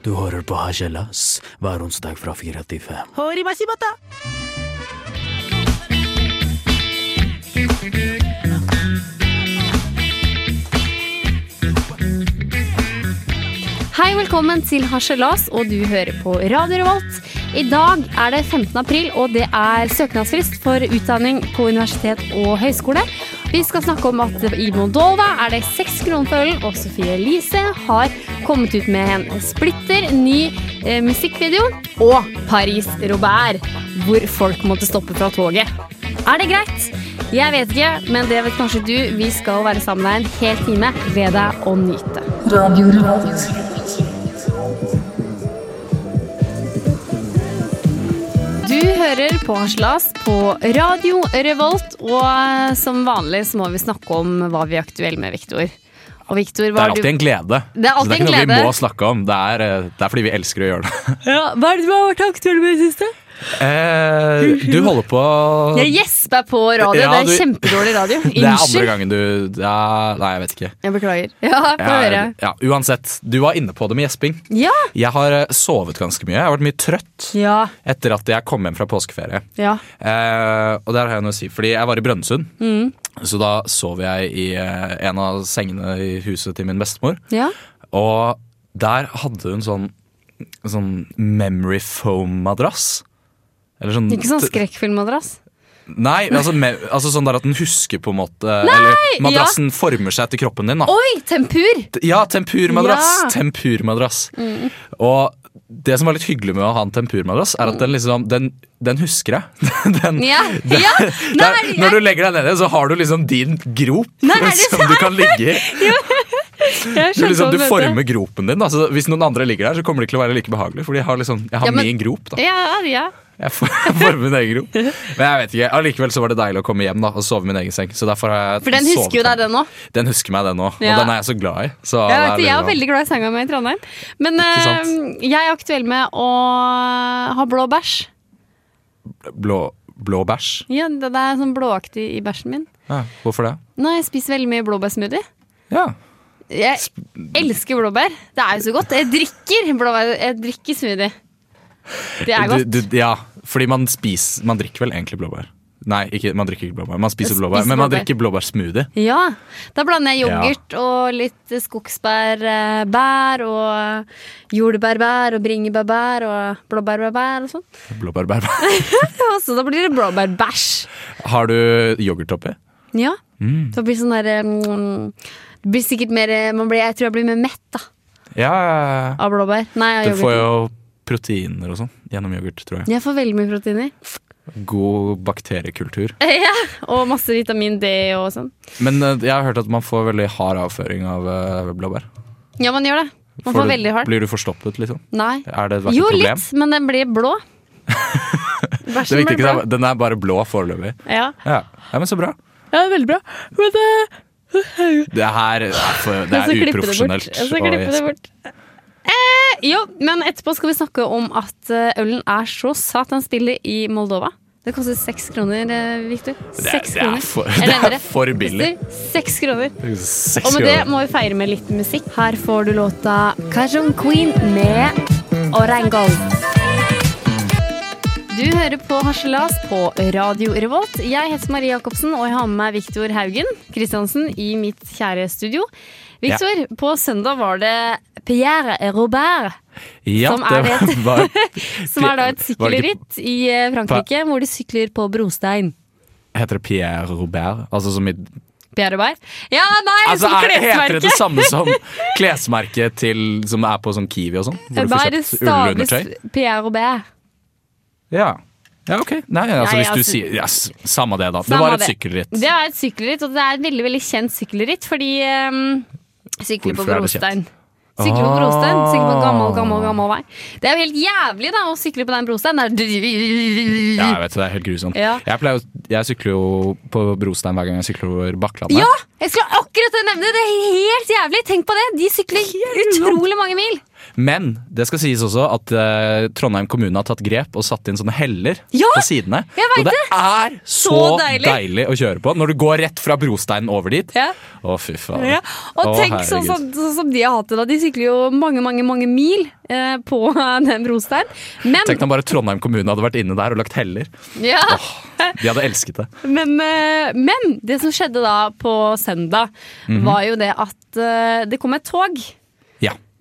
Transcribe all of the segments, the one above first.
Du hører på Hasjelas hver onsdag fra fire til fem. Hei, velkommen til Harselas, og du hører på Radio Revolt. I dag er det 15. april, og det er søknadsfrist for utdanning på universitet og høyskole. Vi skal snakke om at i Moldova er det seks kroner for ølen, og Sofie Elise har kommet ut med en splitter ny eh, musikkvideo. Og Paris-Robert, hvor folk måtte stoppe fra toget. Er det greit? Jeg vet ikke, men det vet kanskje du. Vi skal være sammen med deg en hel time. Ved deg og nyte. Du hører på Harselas på Radio Revolt, og eh, som vanlig så må vi snakke om hva vi er aktuelle med, Viktor. Og Viktor, Det er alltid du alltid en glede. Det er alltid det er ikke en noe vi må snakke om. Det er, eh, det er fordi vi elsker å gjøre det. ja, Hva er det du har vært aktuell med i det siste? Eh, du holder på Jeg gjesper på radio. Ja, det er du- kjempedårlig radio. Det er andre gangen du ja, Nei, jeg vet ikke. Jeg beklager. Ja, få høre. Ja, uansett, du var inne på det med gjesping. Ja. Jeg har eh, sovet ganske mye. Jeg har vært mye trøtt Ja. etter at jeg kom hjem fra påskeferie. Ja. Eh, og der har jeg noe å si, fordi jeg var i Brønnøysund. Mm. Så da sov jeg i eh, en av sengene i huset til min bestemor. ja. Og der hadde hun sånn, sånn memory foam-madrass. Eller sånn Ikke sånn skrekkfilmmadrass. Nei, altså, med, altså sånn der at den husker på en måte Eller madrassen former seg til kroppen din. da Oi, tempur! Ja, tempurmadrass! Ja. Tempurmadrass. Og det som var litt hyggelig med å ha en tempurmadrass, er at den liksom Den, den husker jeg. Den, Ja, ja, nei, når du legger deg nedi, så har du liksom din grop Nei, som du kan ligge i. Du, liksom, du former gropen din. Da. Så hvis noen andre ligger der, så kommer ikke til å være like behagelig. Fordi jeg har, liksom, jeg har Ja, men- min grop. da Ja, ja. Jeg får min egen grop. Men jeg vet ikke, allikevel så var det deilig å komme hjem da og sove i min egen seng. Så derfor har jeg For den husker jo deg, den òg. Den husker meg, den òg. Ja. Og den er jeg så glad i. Så Jeg, det er jeg er veldig glad i senga mi i Trondheim. Men eh, jeg er aktuell med å ha blå bæsj. Blå, blå bæsj. Ja, det det er sånn blåaktig i bæsjen min. Ja, hvorfor det? Nå, jeg spiser veldig mye blåbærsmoothie. Ja. Jeg elsker blåbær. Det er jo så godt. Jeg drikker blåbær. Jeg drikker smoothie. Det er godt. Du, du, ja, fordi man spiser Man drikker vel egentlig blåbær. Nei, ikke, man drikker ikke blåbær. Man spiser spiser blåbær, men man blåbær. drikker blåbærsmoothie. Ja. Da blander jeg yoghurt og litt skogsbærbær og jordbærbær og bringebærbær og blåbærbærbær og sånn. Blåbærbærbær. Ja, så da blir det blåbærbæsj. Har du yoghurt oppi? Ja. Mm. Det blir sånn der mm, Det blir sikkert mer man blir, Jeg tror jeg blir mer mett da Ja, ja, ja. av blåbær. Nei, av Du får jo proteiner og sånn gjennom yoghurt, tror jeg. Jeg får veldig mye proteiner. God bakteriekultur. Ja, og masse vitamin D og sånn. Men eh, jeg har hørt at man får veldig hard avføring av eh, blåbær. Ja, man gjør det. Man får du, veldig hard. Blir du forstoppet, liksom? Nei. Er det et Jo, problem? litt, men den blir blå. Det Bæsjen blir viktigste blå. er, den er bare blå foreløpig. Ja. Ja. ja, men så bra. ja, veldig bra. Men det Det her er, for, det Jeg skal er klippe det bort. uprofesjonelt. Jeg skal klippe det bort. Eh, jo, men etterpå skal vi snakke om at eh, ølen er så satans billig i Moldova. Det koster seks kroner, Victor. Seks det er kroner. det er for billig. Seks kroner. Og med det må vi feire med litt musikk. Her får du låta Cajun Queen med Orangol. Du hører på Harselas på Radio Revolt. Jeg heter Marie Jacobsen, og jeg har med meg Viktor Haugen Kristiansen i mitt kjære studio. Viktor, på søndag var det Pierre Robert, Ja, som er det det- var, som er da et sykkelritt i eh, Frankrike, hvor de sykler på brostein. Heter det Pierre Robert? Altså som i Pierre Robert? Ja, nei, Altså, som klesmerke! heter det det samme som klesmerket til, som er på sånn Kiwi og sånn? Du kjøpt ullundertøy? staves Pierre Robert. Ja. ja, ok. Nei, altså Nei, hvis du altså- sier yes, Samme det, da. Det var et det. sykkelritt. Det var et sykkelritt, og det er et veldig veldig kjent sykkelritt, fordi um, Sykle på Hvorfor det brostein. Sykle på brostein, Ah. sykle på gammel, gammel, gammel vei. Det er jo helt jævlig da, å sykle på den brosteinen. Ja, jeg vet det er helt grusomt. Ja. Jeg, pleier, jeg sykler jo på brostein hver gang jeg sykler over Bakklandet. Ja! Jeg skulle akkurat nevne det! Det er helt jævlig! Tenk på det! De sykler utrolig mange mil. Men det skal sies også at uh, Trondheim kommune har tatt grep og satt inn sånne heller Ja, på sidene. og det er så, Så deilig. deilig. å kjøre på når du går rett fra brosteinen over dit. Ja. Å, fy faen. Ja. Og Å, tenk sånn, herregud. så, så, som de har hatt det da. De sykler jo mange, mange mange mil eh, på den brosteinen. Men, Tenk om bare Trondheim kommune hadde vært inne der og lagt heller. ja, De hadde elsket det. men, eh, men det som skjedde da på søndag, Mhm. var jo det at eh, det kom et tog.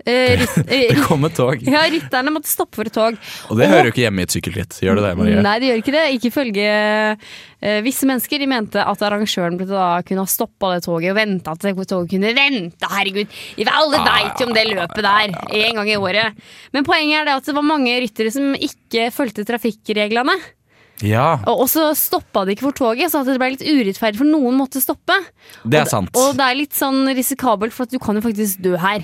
Eh, Det eh, kom et tog. ja, rytterne måtte stoppe for et tog. Og det hører jo ikke hjemme i et sykkelritt. Gjør det det, Marie? Nei, det gjør ikke det. Ikke ifølge eh, visse mennesker. De mente at arrangøren da kunne ha stoppa det toget og venta at toget kunne vente. Herregud, alle veit jo om det løpet der en gang i året. Men poenget er det at det var mange ryttere som ikke fulgte trafikkreglene. Ja, Og så stoppa de ikke for toget, så at det ble litt urettferdig, for noen måtte stoppe. det er sant. Og det er litt sånn risikabelt, for at du kan jo faktisk dø her.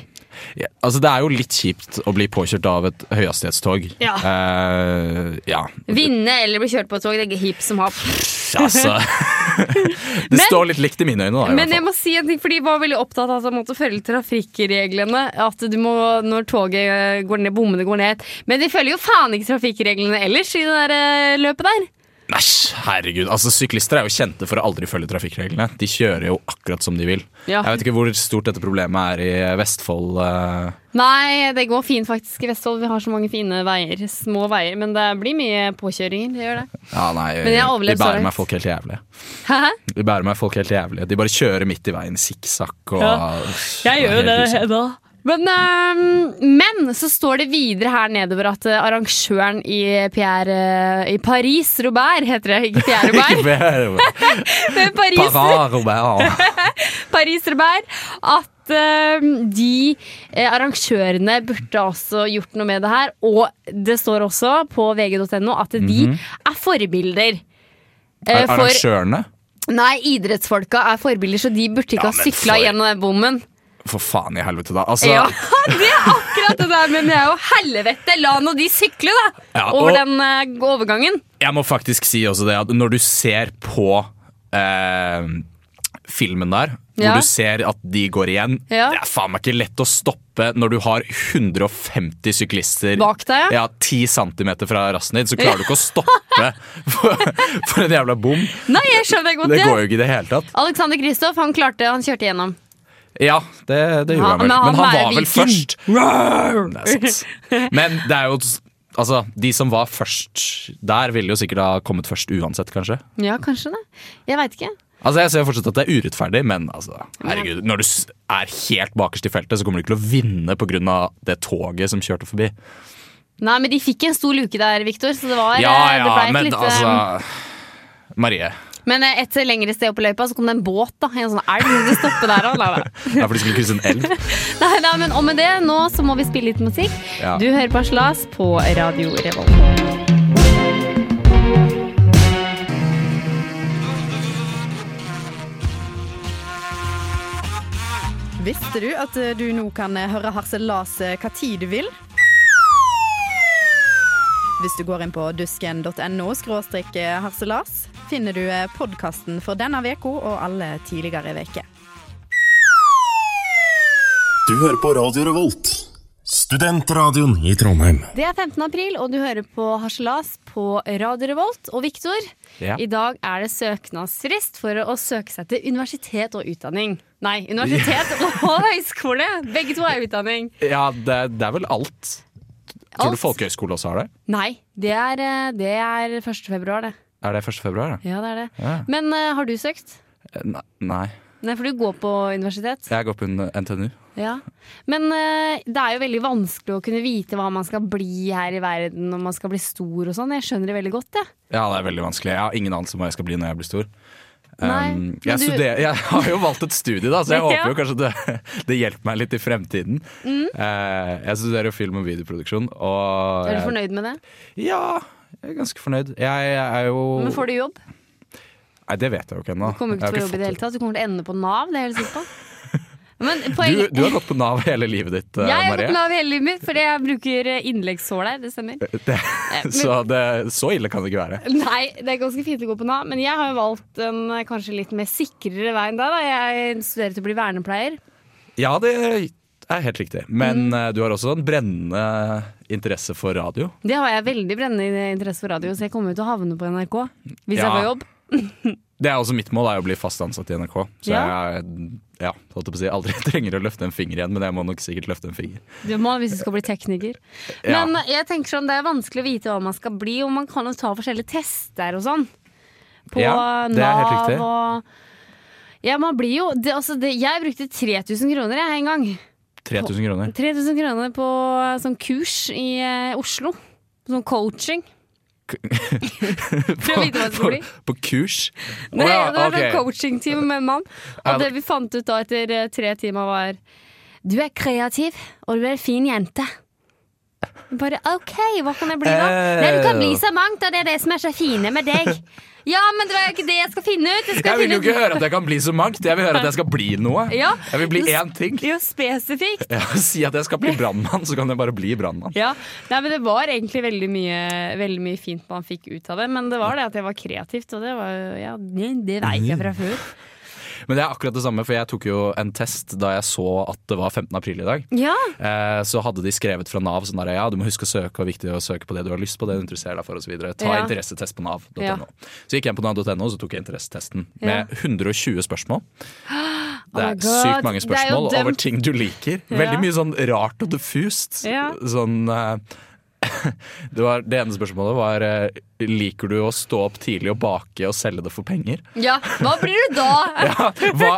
Ja, altså Det er jo litt kjipt å bli påkjørt av et høyhastighetstog. Ja. Uh, ja. Vinne eller bli kjørt på et tog, det er hipp som happ. Altså Det Men- står litt likt i mine øyne, da. Men jeg må si en ting, for de var veldig opptatt av at man måtte følge trafikkreglene. At du må, når toget går ned, bommene går ned. Men de følger jo faen ikke trafikkreglene ellers i det der eh, løpet der. Æsj, herregud. Altså Syklister er jo kjente for å aldri følge trafikkreglene. De kjører jo akkurat som de vil. Ja. Jeg vet ikke hvor stort dette problemet er i Vestfold. eh. Nei, det går fint faktisk i Vestfold. Vi har så mange fine veier. Små veier. Men det blir mye påkjøringer. Det gjør det. Ja, nei, Men jeg har overlevd de bærer meg folk helt jævlig. Hæ? De bærer meg folk helt jævlig. De bare kjører midt i veien, sikksakk og Ja. Jeg gjør jo det, grusomt. Men, øhm, men så står det videre her nedover at øh, arrangøren i, Pierre, øh, i Paris Robert, heter det. Ikke Pierre Robert. men Paris, Parar Robert. Paris Robert. At øhm, de eh, arrangørene burde også gjort noe med det her. Og det står også på vg.no at de er forbilder. eh, for, Arrangørene? nei, idrettsfolka er forbilder, så de burde ikke Ja, ha sykla for- gjennom den bommen. For faen i helvete, da. Altså, Ja, det er akkurat det der, men det er jo helvete! La nå de sykle, da! Ja, over den uh, overgangen. Jeg må faktisk si også det at når du ser på uh, filmen der, Ja. hvor du ser at de går igjen Ja. Det er faen meg ikke lett å stoppe når du har 150 syklister Bak deg, ja. ja, 10 cm fra rassen din, så klarer du ikke å stoppe for, for en jævla bom. Nei, jeg skjønner godt Det det. går jo ikke i det hele tatt. Alexander Kristoff, han klarte, han kjørte igjennom. Ja, det, det gjorde han vel. men han Men han var vel først. Det. Men det er jo Altså, de som var først der, ville jo sikkert ha kommet først uansett, kanskje. Ja, kanskje det. Jeg veit ikke. Altså, Jeg ser fortsatt at det er urettferdig, men altså, herregud, når du er helt bakerst i feltet, så kommer du ikke til å vinne pga. det toget som kjørte forbi. Nei, men de fikk en stor luke der, Viktor, så det var Ja, ja, det ja, ble et men litt, altså Marie. Men eh, et lengre sted opp i løypa så kom det en båt, da. En sånn elv. Du stoppe der òg. Nei, Det er de skulle krysse en elv. nei, nei, men og med det, nå så må vi spille litt musikk. Ja. Du hører på Slas på Radio Revolt. Visste du at eh, du nå kan eh, høre Harselas hva tid du vil? Hvis du går inn på dusken.no skråstrek harselas, finner du podkasten for denne uka og alle tidligere uker. Du hører på Radio Revolt, studentradioen i Trondheim. Det er 15. april, og du hører på Harselas på Radio Revolt. Og Viktor, Ja. i dag er det søknadsfrist for å søke seg til universitet og utdanning. Nei, universitet og høyskole! Begge to er utdanning. Ja, det, det er vel alt. Tror Alt? du folkehøyskole også har det? Nei, det er, eh, det er 1. februar, det. Er det 1. februar? da? Ja, det er det. Ja. Men uh, har du søkt? Eh, ne- Nei, Nei, for du går på universitet. jeg går på NTNU. Ja. Men uh, det er jo veldig vanskelig å kunne vite hva man skal bli her i verden om man skal bli stor og sånn. Jeg skjønner det veldig godt, jeg. Ja, det er veldig vanskelig. Jeg har ingen anelse om hva jeg skal bli når jeg blir stor. Nei, Um, jeg, du- studerer, jeg har jo valgt et studie, da, så jeg Ja. håper jo kanskje det, det hjelper meg litt i fremtiden. Mm. Jeg studerer jo film- og videoproduksjon. Og Er du fornøyd med det? Ja, jeg er ganske fornøyd. Jeg er jo Men får du jobb? Nei, det vet jeg jo ikke ennå. Du kommer ikke til å få jobb i det hele tatt. Du kommer til å ende på Nav, det er jeg helt sikker på. Men Du, du har gått på Nav hele livet ditt, Marie. Jeg har gått Nav hele livet mitt fordi jeg bruker eh, innleggssår der. Det stemmer. Det, men- så, det, så ille kan det ikke være. Nei, det er ganske fint å gå på Nav, men jeg har jo valgt en eh, kanskje litt mer sikrere vei enn deg. Jeg studerer til å bli vernepleier. Ja, det er helt riktig. Men mm. du har også en brennende interesse for radio. Det har jeg veldig brennende interesse for radio, så jeg kommer jo til å havne på NRK hvis jeg får jobb. Det er også mitt mål, er å bli fast ansatt i NRK. Så Ja. jeg ja, holdt på å si, aldri trenger å løfte en finger igjen, men jeg må nok sikkert løfte en finger. Du må hvis du skal bli tekniker. Ja. Men jeg tenker sånn, det er vanskelig å vite hva man skal bli, og man kan jo ta forskjellige tester og sånn. På Ja, det helt Nav og Ja, man blir jo det, altså det, Jeg brukte 3000 kroner jeg en gang. 3000 kroner. 3000 kroner på sånn kurs i eh, Oslo. Sånn coaching. For å vite hva det skal bli. På, kurs? Nei, Å ja, det var ok. sånn coaching-team med en mann. Ja, Og det vi fant ut da etter eh, tre timer var Du er kreativ, og du er en fin jente. Bare OK, hva kan jeg bli da? Eh. Nei, du kan bli så mangt, og det er det som er så fine med deg. Ja, men det er ikke det jeg skal finne ut. Jeg, Jeg vil jo ikke ut- høre at jeg kan bli så mangt, jeg vil høre at jeg skal bli noe. Ja. Jeg vil bli én ting. Jo, spesifikt. Ja, si at jeg skal bli brannmann, så kan jeg bare bli brannmann. Ja, Nei, men Det var egentlig veldig mye, veldig mye fint man fikk ut av det. Men det var det at jeg var kreativt, og det var ja, det, veit jeg fra før. Men det er akkurat det samme, for jeg tok jo en test da jeg så at det var 15. april i dag. Ja, Eh, så hadde de skrevet fra Nav sånn der, ja, du må huske å søke, og viktig å søke på det du har lyst på, det du interesserer deg for osv. Ta Ja. interessetest på nav.no. Ja. Så gikk jeg på nav.no så tok jeg interessetesten med 120 spørsmål. Det er oh sykt mange spørsmål over ting du liker. Veldig mye sånn rart og diffust. Sånn eh, det, var, det ene spørsmålet var eh, Liker du å stå opp tidlig og bake og selge det for penger? ja. Hva blir du da? Ja, hva,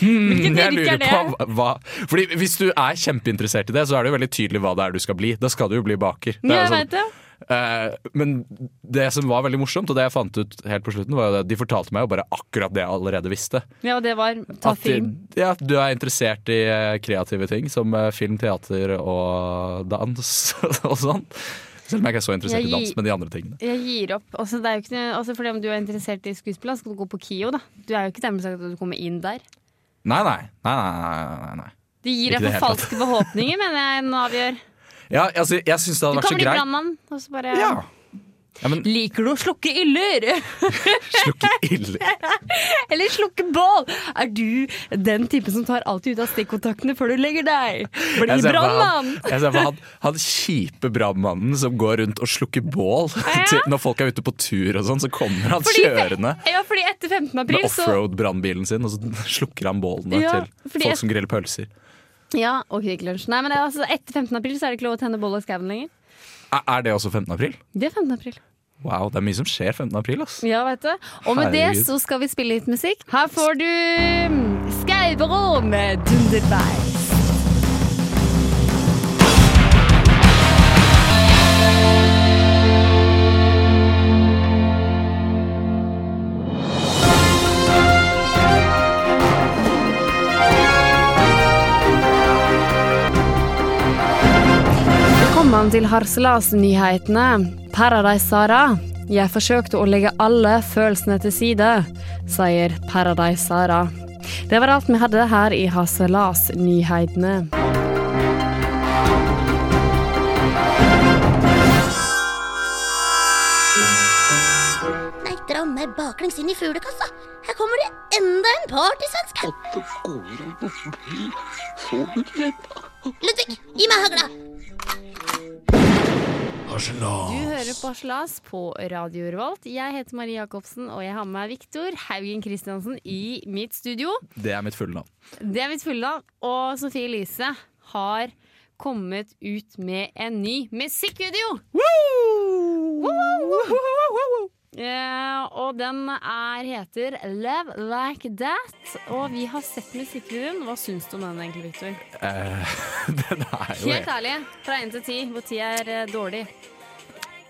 hmm, jeg lurer er på hva, Fordi Hvis du er kjempeinteressert i det, så er det jo veldig tydelig hva det er du skal bli. Da skal du jo bli baker. Det er jo sånn, men det som var veldig morsomt, og det jeg fant ut helt på slutten, var at de fortalte meg jo bare akkurat det jeg allerede visste. Ja, og det var ta At film. ja, du er interessert i eh, kreative ting som eh, film, teater og dans og sånn. Selv om jeg ikke er så interessert gir, i dans, men de andre tingene. Jeg gir opp. Altså, det er jo ikke, altså, fordi om du er interessert i skuespill, skal du gå på KIO. da Du er jo ikke dermed sagt at du kommer inn der. Nei, nei. nei, nei, nei, nei. De gir deg for falske forhåpninger, mener jeg en avgjør. Ja, altså, jeg syns det Du hadde vært kan bli brannmann, og så bare Ja. ja, men Liker du å slukke iller? slukke iller? Eller slukke bål? Er du den typen som tar alltid ut av stikkontaktene før du legger deg? Bli brannmann! han, jeg ser for han, han kjipe brannmannen som går rundt og slukker bål. Til, når folk er ute på tur og sånn, så kommer han Fordi- kjørende Ja, fordi etter 15. med april med offroad-brannbilen sin, og så slukker han bålene Ja, til folk som griller pølser. Ja, og Kvikk Lunsj. Nei, men det er altså, etter 15. april så er det ikke lov å tenne boll og skauen lenger. Er, er det også 15. april? Det er 15. april. Wow, det er mye som skjer 15. april, ass. Ja, vet du. Og med det så skal vi spille litt musikk. Her får du Skauberom med Dunderbeis. Velkommen til Harselas-nyhetene. Paradise Sara. Jeg forsøkte å legge alle følelsene til side, sier Paradise Sara. Det var alt vi hadde her i Harselas-nyhetene. Nei, dra meg baklengs inn i fuglekassa. Her kommer det enda en partysvenske. Ludvig, gi meg hagla. Du hører på Arselas på Radio Revolt. Jeg heter Marie Jacobsen, og jeg har med meg Viktor Haugen Kristiansen i mitt studio. Det er mitt fulle navn. Det er mitt fulle navn. Og Sofie Elise har kommet ut med en ny musikkvideo. Eh, og den er, heter Love Like That. Og vi har sett musikkvideoen. Hva syns du om den egentlig, Victor? Uh, den er jo Helt ærlig, fra én til ti, hvor ti er uh, dårlig.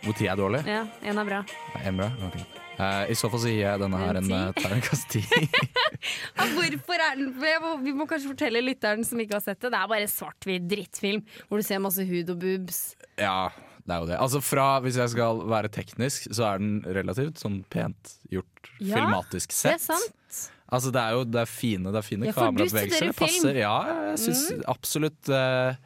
Hvor ti er dårlig? Ja, én er bra. En bra? Okay. I så fall så gir jeg denne her en uh, terningkast ti. Hvorfor er den må, Vi må kanskje fortelle lytteren som ikke har sett det. Det er bare svart-hvitt drittfilm hvor du ser masse hud og boobs. ja, det er jo det. Altså fra, Hvis jeg skal være teknisk, så er den relativt sånn pent gjort Ja, filmatisk Det sett. er sant. Altså Det er jo det er fine, det er fine Ja, kamerabevegelser. Det passer. Ja, jeg syns absolutt uh,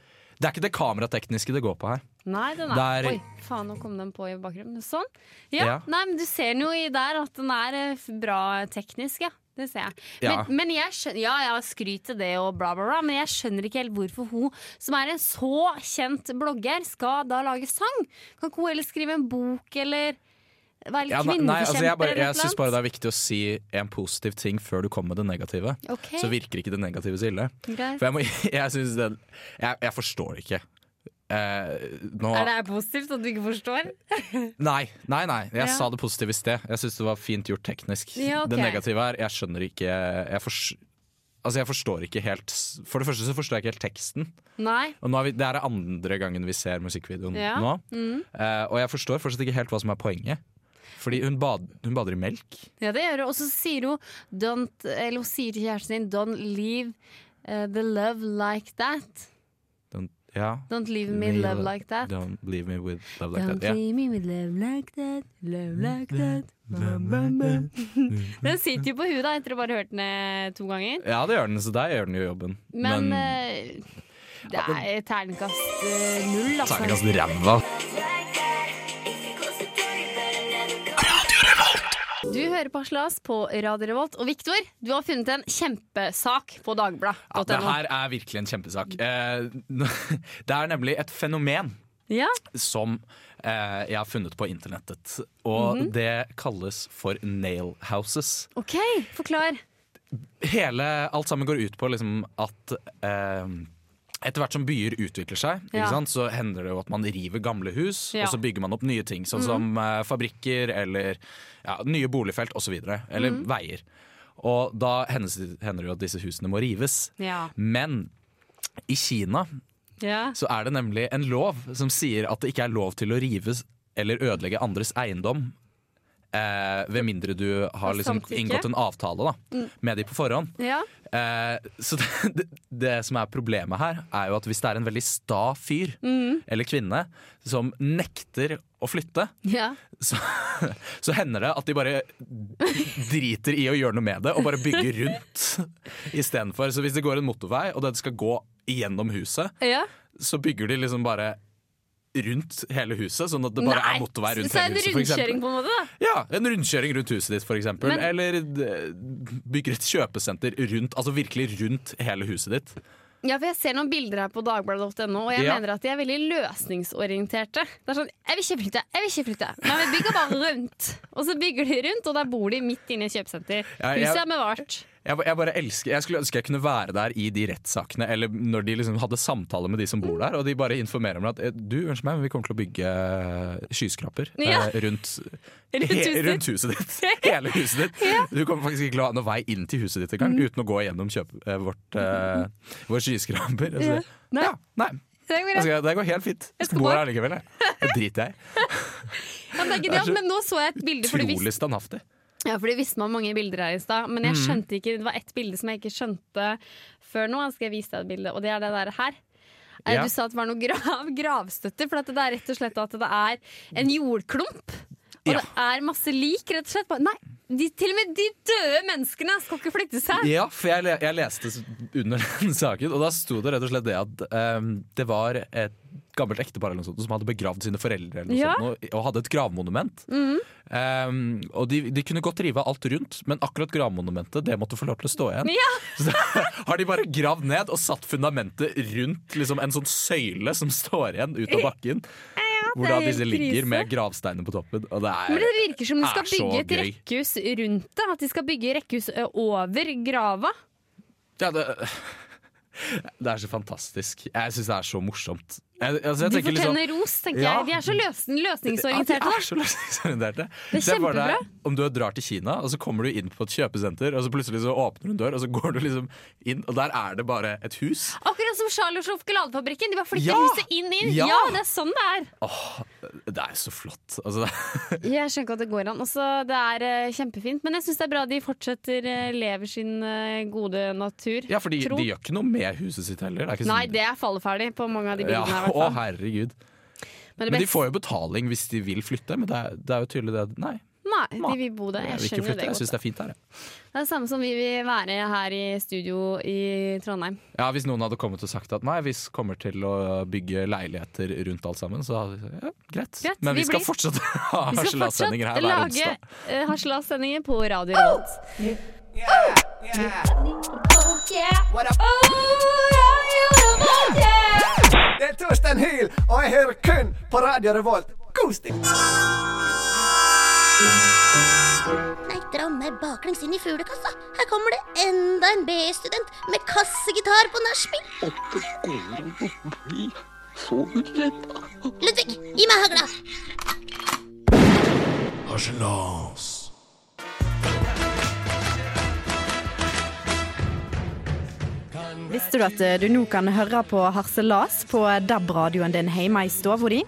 Det er ikke det kameratekniske det går på her. Nei, den er Der- Oi, faen, nå kom den på i bakgrunnen. Sånn. Ja, Ja. Nei, men du ser den jo i der at den er eh, bra teknisk, ja. Det ser jeg. Ja. Men, men jeg skjønner, ja, jeg skryter det og bla, bla, bla, men jeg skjønner ikke helt hvorfor hun, som er en så kjent blogger, skal da lage sang. Kan ikke hun heller skrive en bok, eller være litt Ja, nei, altså jeg bare, jeg syns bare det er viktig å si en positiv ting før du kommer med det negative. Okay. Så virker ikke det negative så ille. Greit. For jeg, må, jeg det jeg, jeg forstår det ikke. Eh, nå, Er det positivt at du ikke forstår? Nei, nei, nei. Jeg Ja. sa det positive i sted. Jeg syns det var fint gjort teknisk. Ja, okay. Det negative er jeg skjønner ikke jeg, for, altså, jeg forstår ikke helt For det første så forstår jeg ikke helt teksten. Nei. Og er vi, det er andre gangen vi ser musikkvideoen Ja. nå. Eh, og jeg forstår fortsatt ikke helt hva som er poenget. Fordi hun, bad, hun bader i melk. Ja, det gjør hun. Og så sier hun don't, Eller hun sier til kjæresten sin Don't leave uh, the love like that. Don't, ja. Don't leave me with love like that. Don't leave me with love like Don't that. Don't leave me with love like that, love like that. Den sitter jo på huet da, etter å bare hørt den eh, to ganger. ja, det gjør den, så der gjør den jo jobben. Men, Men, uh, det er terningkast eh, null, altså. terningkast ræva. Du hører på Aslas på Radio Revolt. Og Viktor, du har funnet en kjempesak på Ja, det her er virkelig en kjempesak. Eh, det er nemlig et fenomen Ja, som eh, jeg har funnet på internettet. Og Mhm. det kalles for nail houses. OK, forklar. Hele, alt sammen går ut på liksom at eh, etter hvert som byer utvikler seg, Ja. sant, så hender det jo at man river gamle hus, Ja. Mhm. og så bygger man opp nye ting, sånn som eh, fabrikker eller ja, nye boligfelt osv. Eller mm. veier. Og da hender det jo at disse husene må rives. Men i Kina ja. så er det nemlig en lov som sier at det ikke er lov til å rive eller ødelegge andres eiendom. Eh, ved mindre du har liksom inngått en avtale da, med de på forhånd. ja. Eh, så det, det, det som er problemet her, er jo at hvis det er en veldig sta fyr eller kvinne som nekter å flytte, ja. så, så hender det at de bare driter i å gjøre noe med det og bare bygger rundt istedenfor. Så hvis det går en motorvei og den skal gå gjennom huset, ja. så bygger de liksom bare rundt hele huset, sånn at det bare er motorvei rundt så hele huset. For rundkjøring på en måte, da. Ja, En rundkjøring rundt huset ditt. Men- Eller eh, bygger et kjøpesenter rundt, altså virkelig rundt hele huset ditt. Ja, for Jeg ser noen bilder her på dagbladet.no, og jeg Ja. mener at de er veldig løsningsorienterte. Det er sånn, Jeg vil ikke flytte, jeg vil ikke flytte, men vi bygger bare rundt. Og så bygger de rundt, og der bor de midt inne i et kjøpesenter. Ja, jeg- Huset er bevart. Jeg, jeg bare elsker Jeg skulle ønske jeg kunne være der i de rettssakene, eller når de liksom hadde samtaler med de som bor der, og de bare informerer meg at eh, du, unnskyld meg, men vi kommer til å bygge eh, skyskraper Ja. eh, rundt, Rundt huset rundt huset ditt. Hele huset ditt. Du kommer faktisk ikke til å ha noen vei inn til huset ditt engang, Mm. uten å gå gjennom kjøp, eh, vårt, eh, vår skyskraper. Altså, Ja. Nei. Ja, nei. Det går skal, det går helt fint. Jeg skal bo her likevel, jeg. Det driter jeg i. Ja, men nå så jeg et bilde, Utrolig standhaftig. Ja, for det visste man mange bilder her i stad. Men jeg Mm. skjønte ikke, det var ett bilde som jeg ikke skjønte før nå. Skal jeg vise deg et bilde, og det er det der her. Eh, Ja. Du sa at det var noe grav, gravstøtter, for at det er rett og slett at det er en jordklump. Og Ja. det er masse lik, rett og slett. Nei, de, til og med de døde menneskene skal ikke flytte seg. Ja, for jeg, jeg leste under den saken, og da sto det rett og slett det at um, det var et gammelt ektepar eller noe sånt, som hadde begravd sine foreldre eller Ja. sånt, og, og hadde et gravmonument. Ehm, og de, de kunne godt rive alt rundt, men akkurat gravmonumentet det måtte få lov til å stå igjen. Ja. Så har de bare gravd ned og satt fundamentet rundt liksom, en sånn søyle som står igjen ut av bakken. hvor da disse ligger med gravsteiner på toppen. Og det er, Men det virker som de skal bygge et rekkehus rundt det. At de skal bygge rekkehus over grava. Ja, det, det er så fantastisk. Jeg syns det er så morsomt. Jeg, altså, jeg De fortjener liksom- fortjener ros, tenker Ja. jeg. De er så løsning, løsningsorienterte. Ja, de er så løsningsorienterte. Det er kjempebra. Om du drar til Kina, og så kommer du inn på et kjøpesenter, og så plutselig så åpner du en dør, og så går du liksom inn, og der er det bare et hus. Akkurat som Charlie og sjokoladefabrikken. De bare flytter Ja! huset inn inn. Ja. Ja! det er sånn det er. Åh, det er så flott. Altså, Jeg skjønner ikke at det går an. Også, det er eh, kjempefint. Men jeg syns det er bra de fortsetter eh, lever sin eh, gode natur. ja, for de, de gjør ikke noe med huset sitt heller. Det Nei, sånn- det er falleferdig på mange av de bildene. i Å, herregud. Men Men de får jo betaling hvis de vil flytte, men det er, det er jo tydelig det Nei, Nei, de vil bo der. jeg Jeg skjønner det Jeg syns det er fint her. Ja. Det er det samme som vi vil være her i studio i Trondheim. Ja, Hvis noen hadde kommet og sagt at nei, vi kommer til å bygge leiligheter rundt alt sammen, så hadde vi sagt ja, greit. Greit, Men vi vi skal blir- fortsatt ha Vi skal harselassendinger fortsatt her hver lage uh, harselassendinger på Radio Revolt. Det er Torstein Hyl, og jeg hører kun på Radio Revolt. Kos deg! Nei, dra meg baklengs inn i fuglekassa. Her kommer det enda en B-student med kassegitar på nachspiel. Ludvig, gi meg hagla. Harselas. Visste du at eh, du nå kan høre på Harselas på DAB-radioen din hjemme i stua di?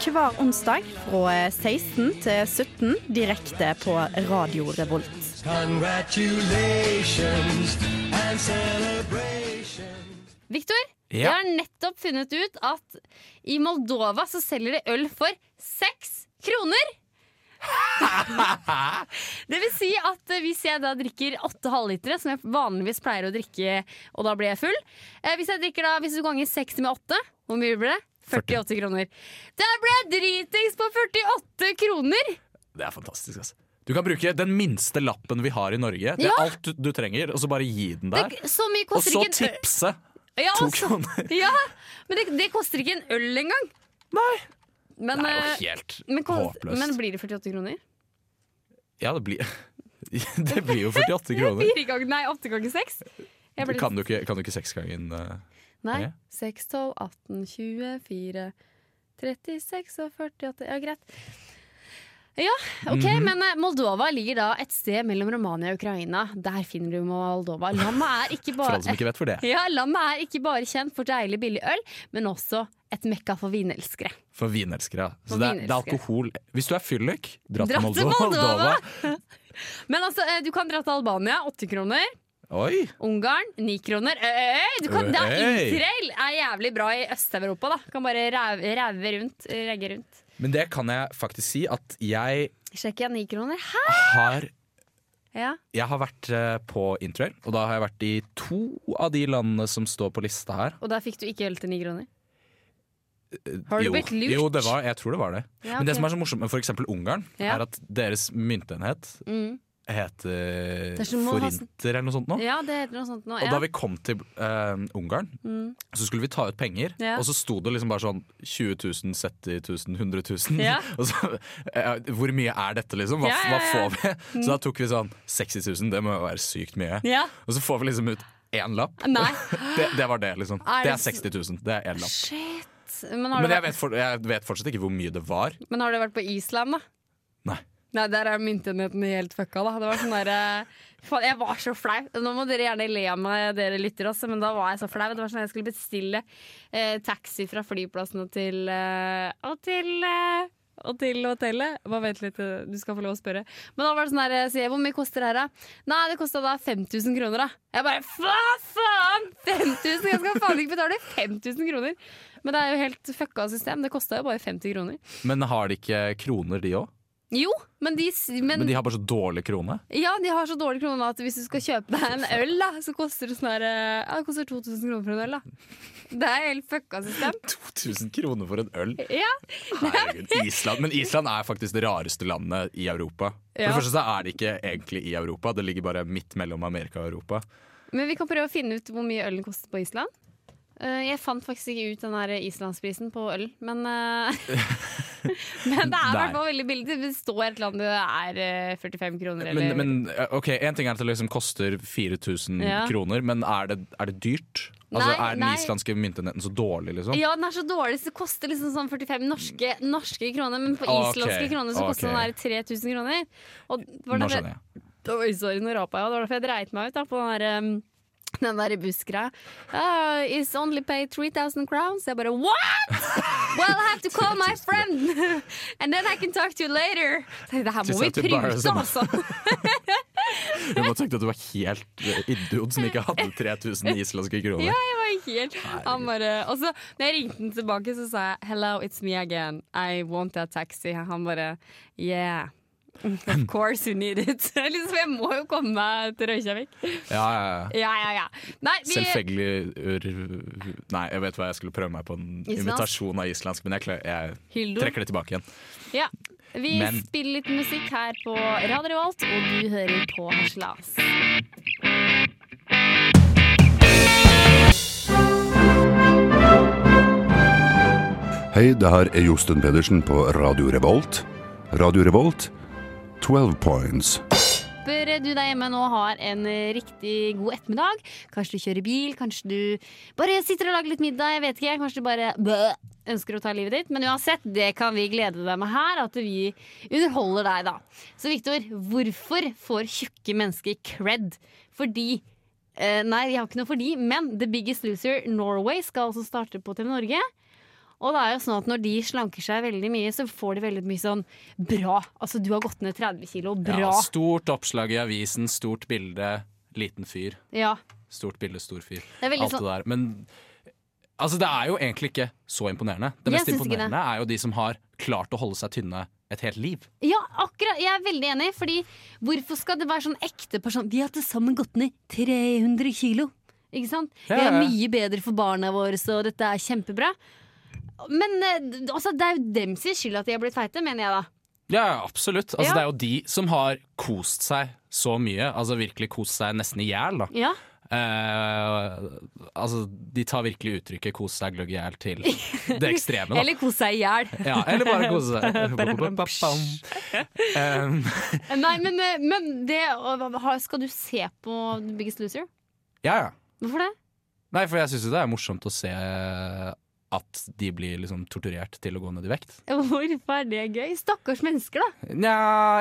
Hver onsdag fra 16 til 17 direkte på Radio Revolt. Victor, jeg har nettopp funnet ut at i Moldova så selger de øl for seks kroner! det vil si at hvis jeg da drikker åtte halvlitere, som jeg vanligvis pleier å drikke, og da blir jeg full eh, Hvis jeg drikker da, hvis du ganger 60 med 8, hvor mye blir det? 48 kroner. Der ble jeg dritings på 48 kroner! Det er fantastisk. Altså. Du kan bruke den minste lappen vi har i Norge. Det er Ja. alt du, du trenger, og så bare gi den der. Det, så mye Og så tipse Ja, to og kroner. Ja, men det, det koster ikke en øl engang. Nei. Men, Det er eh, jo helt men, håpløst. men blir det 48 kroner? Ja, det blir Det blir jo 48 kroner. Fire ganger, nei, åtte ganger seks? Kan du ikke, kan du ikke seksgangen uh, Nei. Ja. 6, 12, 18, 24, 36 og 48 Ja, greit. Ja, ok, Mhm. men eh, Moldova ligger da et sted mellom Romania og Ukraina. Der finner du Moldova. Landet er ikke For alle bare som ikke vet for det. ja, landet er ikke bare kjent for deilig billig øl, men også et mekka for vinelskere. For vinelskere. For Så det er, det er alkohol. Hvis du er fyllik, dra til Moldova. Moldova. Men altså, eh, du kan dra til Albania, 80 kroner. Oi! Ungarn, 9 kroner. Øy, du kan, det er Interrail er jævlig bra i Øst-Europa. da Kan bare ræve rundt. Regge rundt. Men det kan jeg faktisk si at jeg Sjekk igjen ni kroner. Hæ? har Ja. Jeg har vært eh, på interrail, og da har jeg vært i to av de landene som står på lista her. Og da fikk du ikke øl til ni kroner? Har du jo, blitt lurt? Jo, det var, jeg tror det var det. Ja, Men det som er så morsomt med f.eks. Ungarn, Ja. er at deres myntenhet Mm. Heter er forinter eller noe sånt nå. Ja, det heter noe sånt nå. Og Ja. da vi kom til eh, Ungarn, Mm. så skulle vi ta ut penger, Ja. og så sto det liksom bare sånn 20 000, 70 000, 100 000. Ja. Og så, eh, hvor mye er dette, liksom? Hva, hva får vi? Så da tok vi sånn 60 000, det må jo være sykt mye. Ja. Og så får vi liksom ut én lapp. Det, det var det, liksom. Det er 60 000. Det er én lapp. Shit. Men har, Men jeg vært, vet, for, jeg vet fortsatt ikke hvor mye det var. men har du vært på Island, da? Nei. Nei, der er myntenheten helt fucka, da. Det var sånn derre Faen, jeg var så flau. Nå må dere gjerne le av meg, dere lytter også, men da var jeg så flau. Det var sånn Jeg skulle bestille eh, taxi fra flyplassen og til eh, Og til eh, og til hotellet. Bare vent litt, eh, du skal få lov å spørre. Men da var det sånn her, sier jeg, hvor mye koster det her, da? Nei, det kosta da 5000 kroner, da. Jeg bare hva faen! 5000? Jeg skal faen ikke betale 5000 kroner! Men det er jo helt fucka system. Det kosta jo bare 50 kroner. Men har de ikke kroner, de òg? Jo, men de, men, Men de har bare så dårlig krone? Ja, de har så dårlig krone at hvis du skal kjøpe deg en øl, da, så koster det sånn eh, Ja, det koster 2000 kroner for en øl, da. Det er helt fucka system. 2000 kroner for en øl? Ja. Herregud, Island. Men Island er faktisk det rareste landet i Europa. For Ja. det første så er det ikke egentlig i Europa, det ligger bare midt mellom Amerika og Europa. Men vi kan prøve å finne ut hvor mye ølen koster på Island. Eh, jeg fant faktisk ikke ut den der islandsprisen på øl, men eh, Men det er i hvert fall veldig billig. Det står et eller annet det er eh, 45 kroner, eller Men, men eh, ok, En ting er at det liksom koster 4000 Ja. kroner, men er det, er det dyrt? Altså, Nei, er den nei. islandske myntenheten så dårlig, liksom? Ja, den er så dårlig, så det koster liksom sånn 45 norske, norske kroner. Men på islandske kroner så koster ok. den der 3000 kroner. Og Nå skjønner jeg. Oi, sorry, nå rapa jeg. Det var derfor jeg dreit meg ut da, på den der, um, den der buskra. Oh, it's only paid 3000 crowns. Jeg bare what?! Well, I have to call my friend! And then I can talk to you later. Det her må vi prute, altså! Jeg bare tenkte at du var helt eh, idiot som ikke hadde 3000 islandske kroner. Ja, jeg var helt Han bare Og så når jeg ringte den tilbake, så sa jeg 'hello, it's me again. I want a taxi'. Han bare 'yeah'. Of course you need it. liksom, jeg må jo komme meg til Røykjavik. Ja, ja, ja. Ja, ja, ja. Nei, vi, Selvfølgelig Nei, jeg vet hva jeg skulle prøve meg på en Islands. invitasjon av islandsk, men jeg, klar, jeg trekker det tilbake igjen. Ja. Vi Men spiller litt musikk her på Radio Revolt, og du hører på Harselas. Hei, det her er Josten Pedersen på Radio Revolt. Radio Revolt, 12 points. Håper du der hjemme nå har en riktig god ettermiddag. Kanskje du kjører bil, kanskje du bare sitter og lager litt middag. Jeg vet ikke, Kanskje du bare bøh, ønsker å ta livet ditt. Men uansett, det kan vi glede deg med her. At vi underholder deg, da. Så Viktor, hvorfor får tjukke mennesker cred? Fordi eh, Nei, vi har ikke noe for de, men The Biggest Loser Norway skal altså starte på TV Norge. Og det er jo sånn at når de slanker seg veldig mye, så får de veldig mye sånn bra. Altså, du har gått ned 30 kilo. Bra. ja, stort oppslag i avisen, stort bilde, liten fyr. Ja. Stort bilde, stor fyr. Det er Alt sånn- det der. Men altså, det er jo egentlig ikke så imponerende. Det mest imponerende det. er jo de som har klart å holde seg tynne et helt liv. Ja, akkurat. Jeg er veldig enig. Fordi hvorfor skal det være sånn ekte person Vi har til sammen gått ned 300 kilo. Ikke sant? Ja, Vi er mye bedre for barna våre, så dette er kjempebra. Men eh, altså, det er jo dem sin skyld at de har blitt feite, mener jeg da. Ja, absolutt. Altså, Ja. Det er jo de som har kost seg så mye. Altså virkelig kost seg nesten i hjel. da. Ja. Eh, altså, de tar virkelig uttrykket 'kos seg gløgg i hjel' til det ekstreme. Da. Eller 'kos seg i hjel. Ja, eller bare kose seg. um, Nei, men, eh, men det Skal du se på The Biggest Loser? ja, ja. Hvorfor det? Nei, for jeg syns jo det er morsomt å se at de blir liksom torturert til å gå ned i vekt. Hvorfor er det gøy? Stakkars mennesker, da. Nja,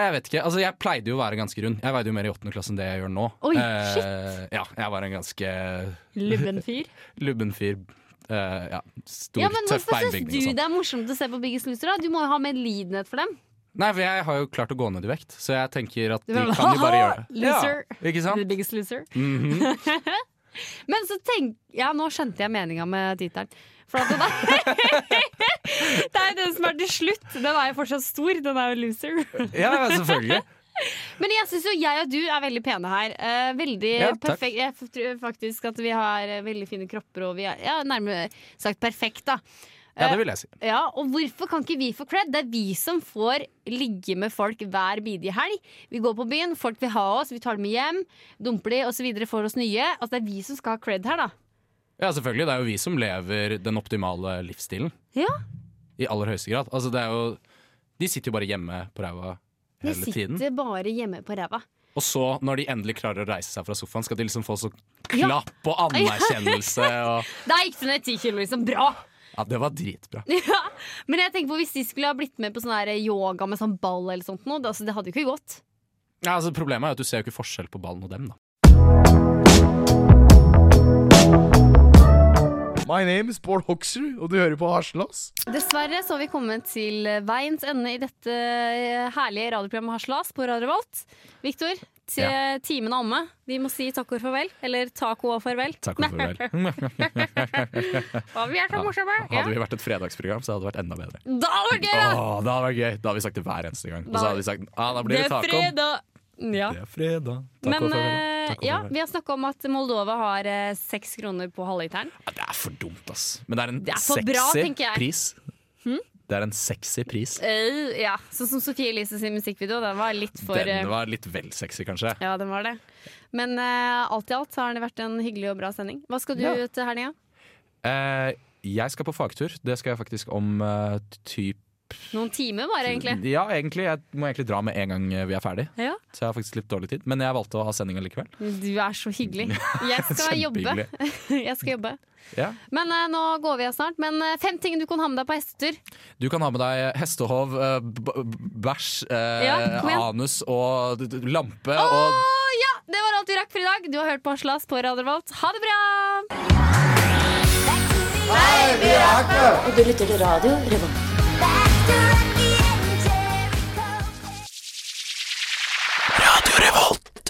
jeg vet ikke. Altså, jeg pleide jo å være ganske rund. Jeg veide jo mer i åttende klasse enn det jeg gjør nå. Oi, Eh, ja, jeg var en ganske Lubben fyr. lubben fyr. Uh, ja, stor, Ja, men tøff Hvorfor syns du sånn. det er morsomt å se på Biggest Loser? da? Du må jo ha medlidenhet for dem. Nei, for jeg har jo klart å gå ned i vekt, så jeg tenker at de kan jo bare gjøre det. loser. Ja, ikke The? Biggest Loser. Mhm. Men så tenk Ja, nå skjønte jeg meninga med tittelen. For at det der Det er den som er til slutt. Den er jo fortsatt stor. Den er jo loser. Ja, selvfølgelig. Men jeg syns jo jeg og du er veldig pene her. Eh, veldig Ja, perfekt. Jeg tror faktisk at vi har eh, veldig fine kropper, og vi er ja, nærmere sagt perfekt, da. Ja, det vil jeg si. Ja, og hvorfor kan ikke vi få cred? Det er vi som får ligge med folk hver bidige helg. Vi går på byen, folk vil ha oss, vi tar dem med hjem, dumper de osv. får oss nye. Altså Det er vi som skal ha cred her, da. Ja, selvfølgelig. Det er jo vi som lever den optimale livsstilen. Ja, I aller høyeste grad. Altså, det er jo De sitter jo bare hjemme på ræva hele tiden. De sitter bare hjemme på ræva. Og så, når de endelig klarer å reise seg fra sofaen, skal de liksom få så Ja. klapp og anerkjennelse og Der gikk du ned ti kilo, liksom. Bra! Ja, det var dritbra. Ja. Men jeg tenker på hvis de skulle ha blitt med på sånn yoga med sånn ball eller sånt noe, det, altså, det hadde jo ikke gått. Ja, altså, problemet er at du ser jo ikke forskjell på ballen og dem, da. My name is Bård Hoksrud, og du hører på Haslas. Dessverre så har vi kommet til veiens ende i dette eh, herlige radioprogrammet Haslas på Radio Volt. Viktor, ti- Ja. timen er omme. Vi må si takk og farvel. Eller taco og farvel. Takk og farvel. Og vi er så morsomme! Ja. Hadde vi vært et fredagsprogram, så hadde det vært enda bedre. Da hadde det vært gøy, da! Hadde vært gøy. Da hadde vi sagt det hver eneste gang. Og Da- så hadde vi sagt ah, da blir Det det taco. Ja. Det er fredag. Takk Men farvel. eh, ja, vi har snakka om at Moldova har eh, seks kroner på halvliteren. Ja, det er for dumt, ass. Men det er en Det er sexy bra, pris. pris. Det er en sexy pris. Uh, ja, Sånn som Sofie Elise sin musikkvideo. Den var litt for Den var litt vel sexy, kanskje. Ja, den var det. Men uh, alt i alt har det vært en hyggelig og bra sending. Hva skal du Ja. til helga? Uh, jeg skal på fagtur. Det skal jeg faktisk om uh, typ Noen timer bare, egentlig. Ja, egentlig. Jeg må egentlig dra med en gang vi er ferdig. Ja. Så jeg har faktisk litt dårlig tid. Men jeg valgte å ha sending likevel. Du er så hyggelig. Jeg skal jobbe. Jeg skal jobbe. Ja. Men uh, nå går vi av snart. Men uh, fem ting du kan ha med deg på hestetur. Du kan ha med deg hestehov, eh, b- bæsj, Ja, anus og d- d- lampe Åh, og ja! Det var alt vi rakk for i dag. Du har hørt på Aslas på Radio Revolt. Ha det bra! Og du lytter til radio Revolt.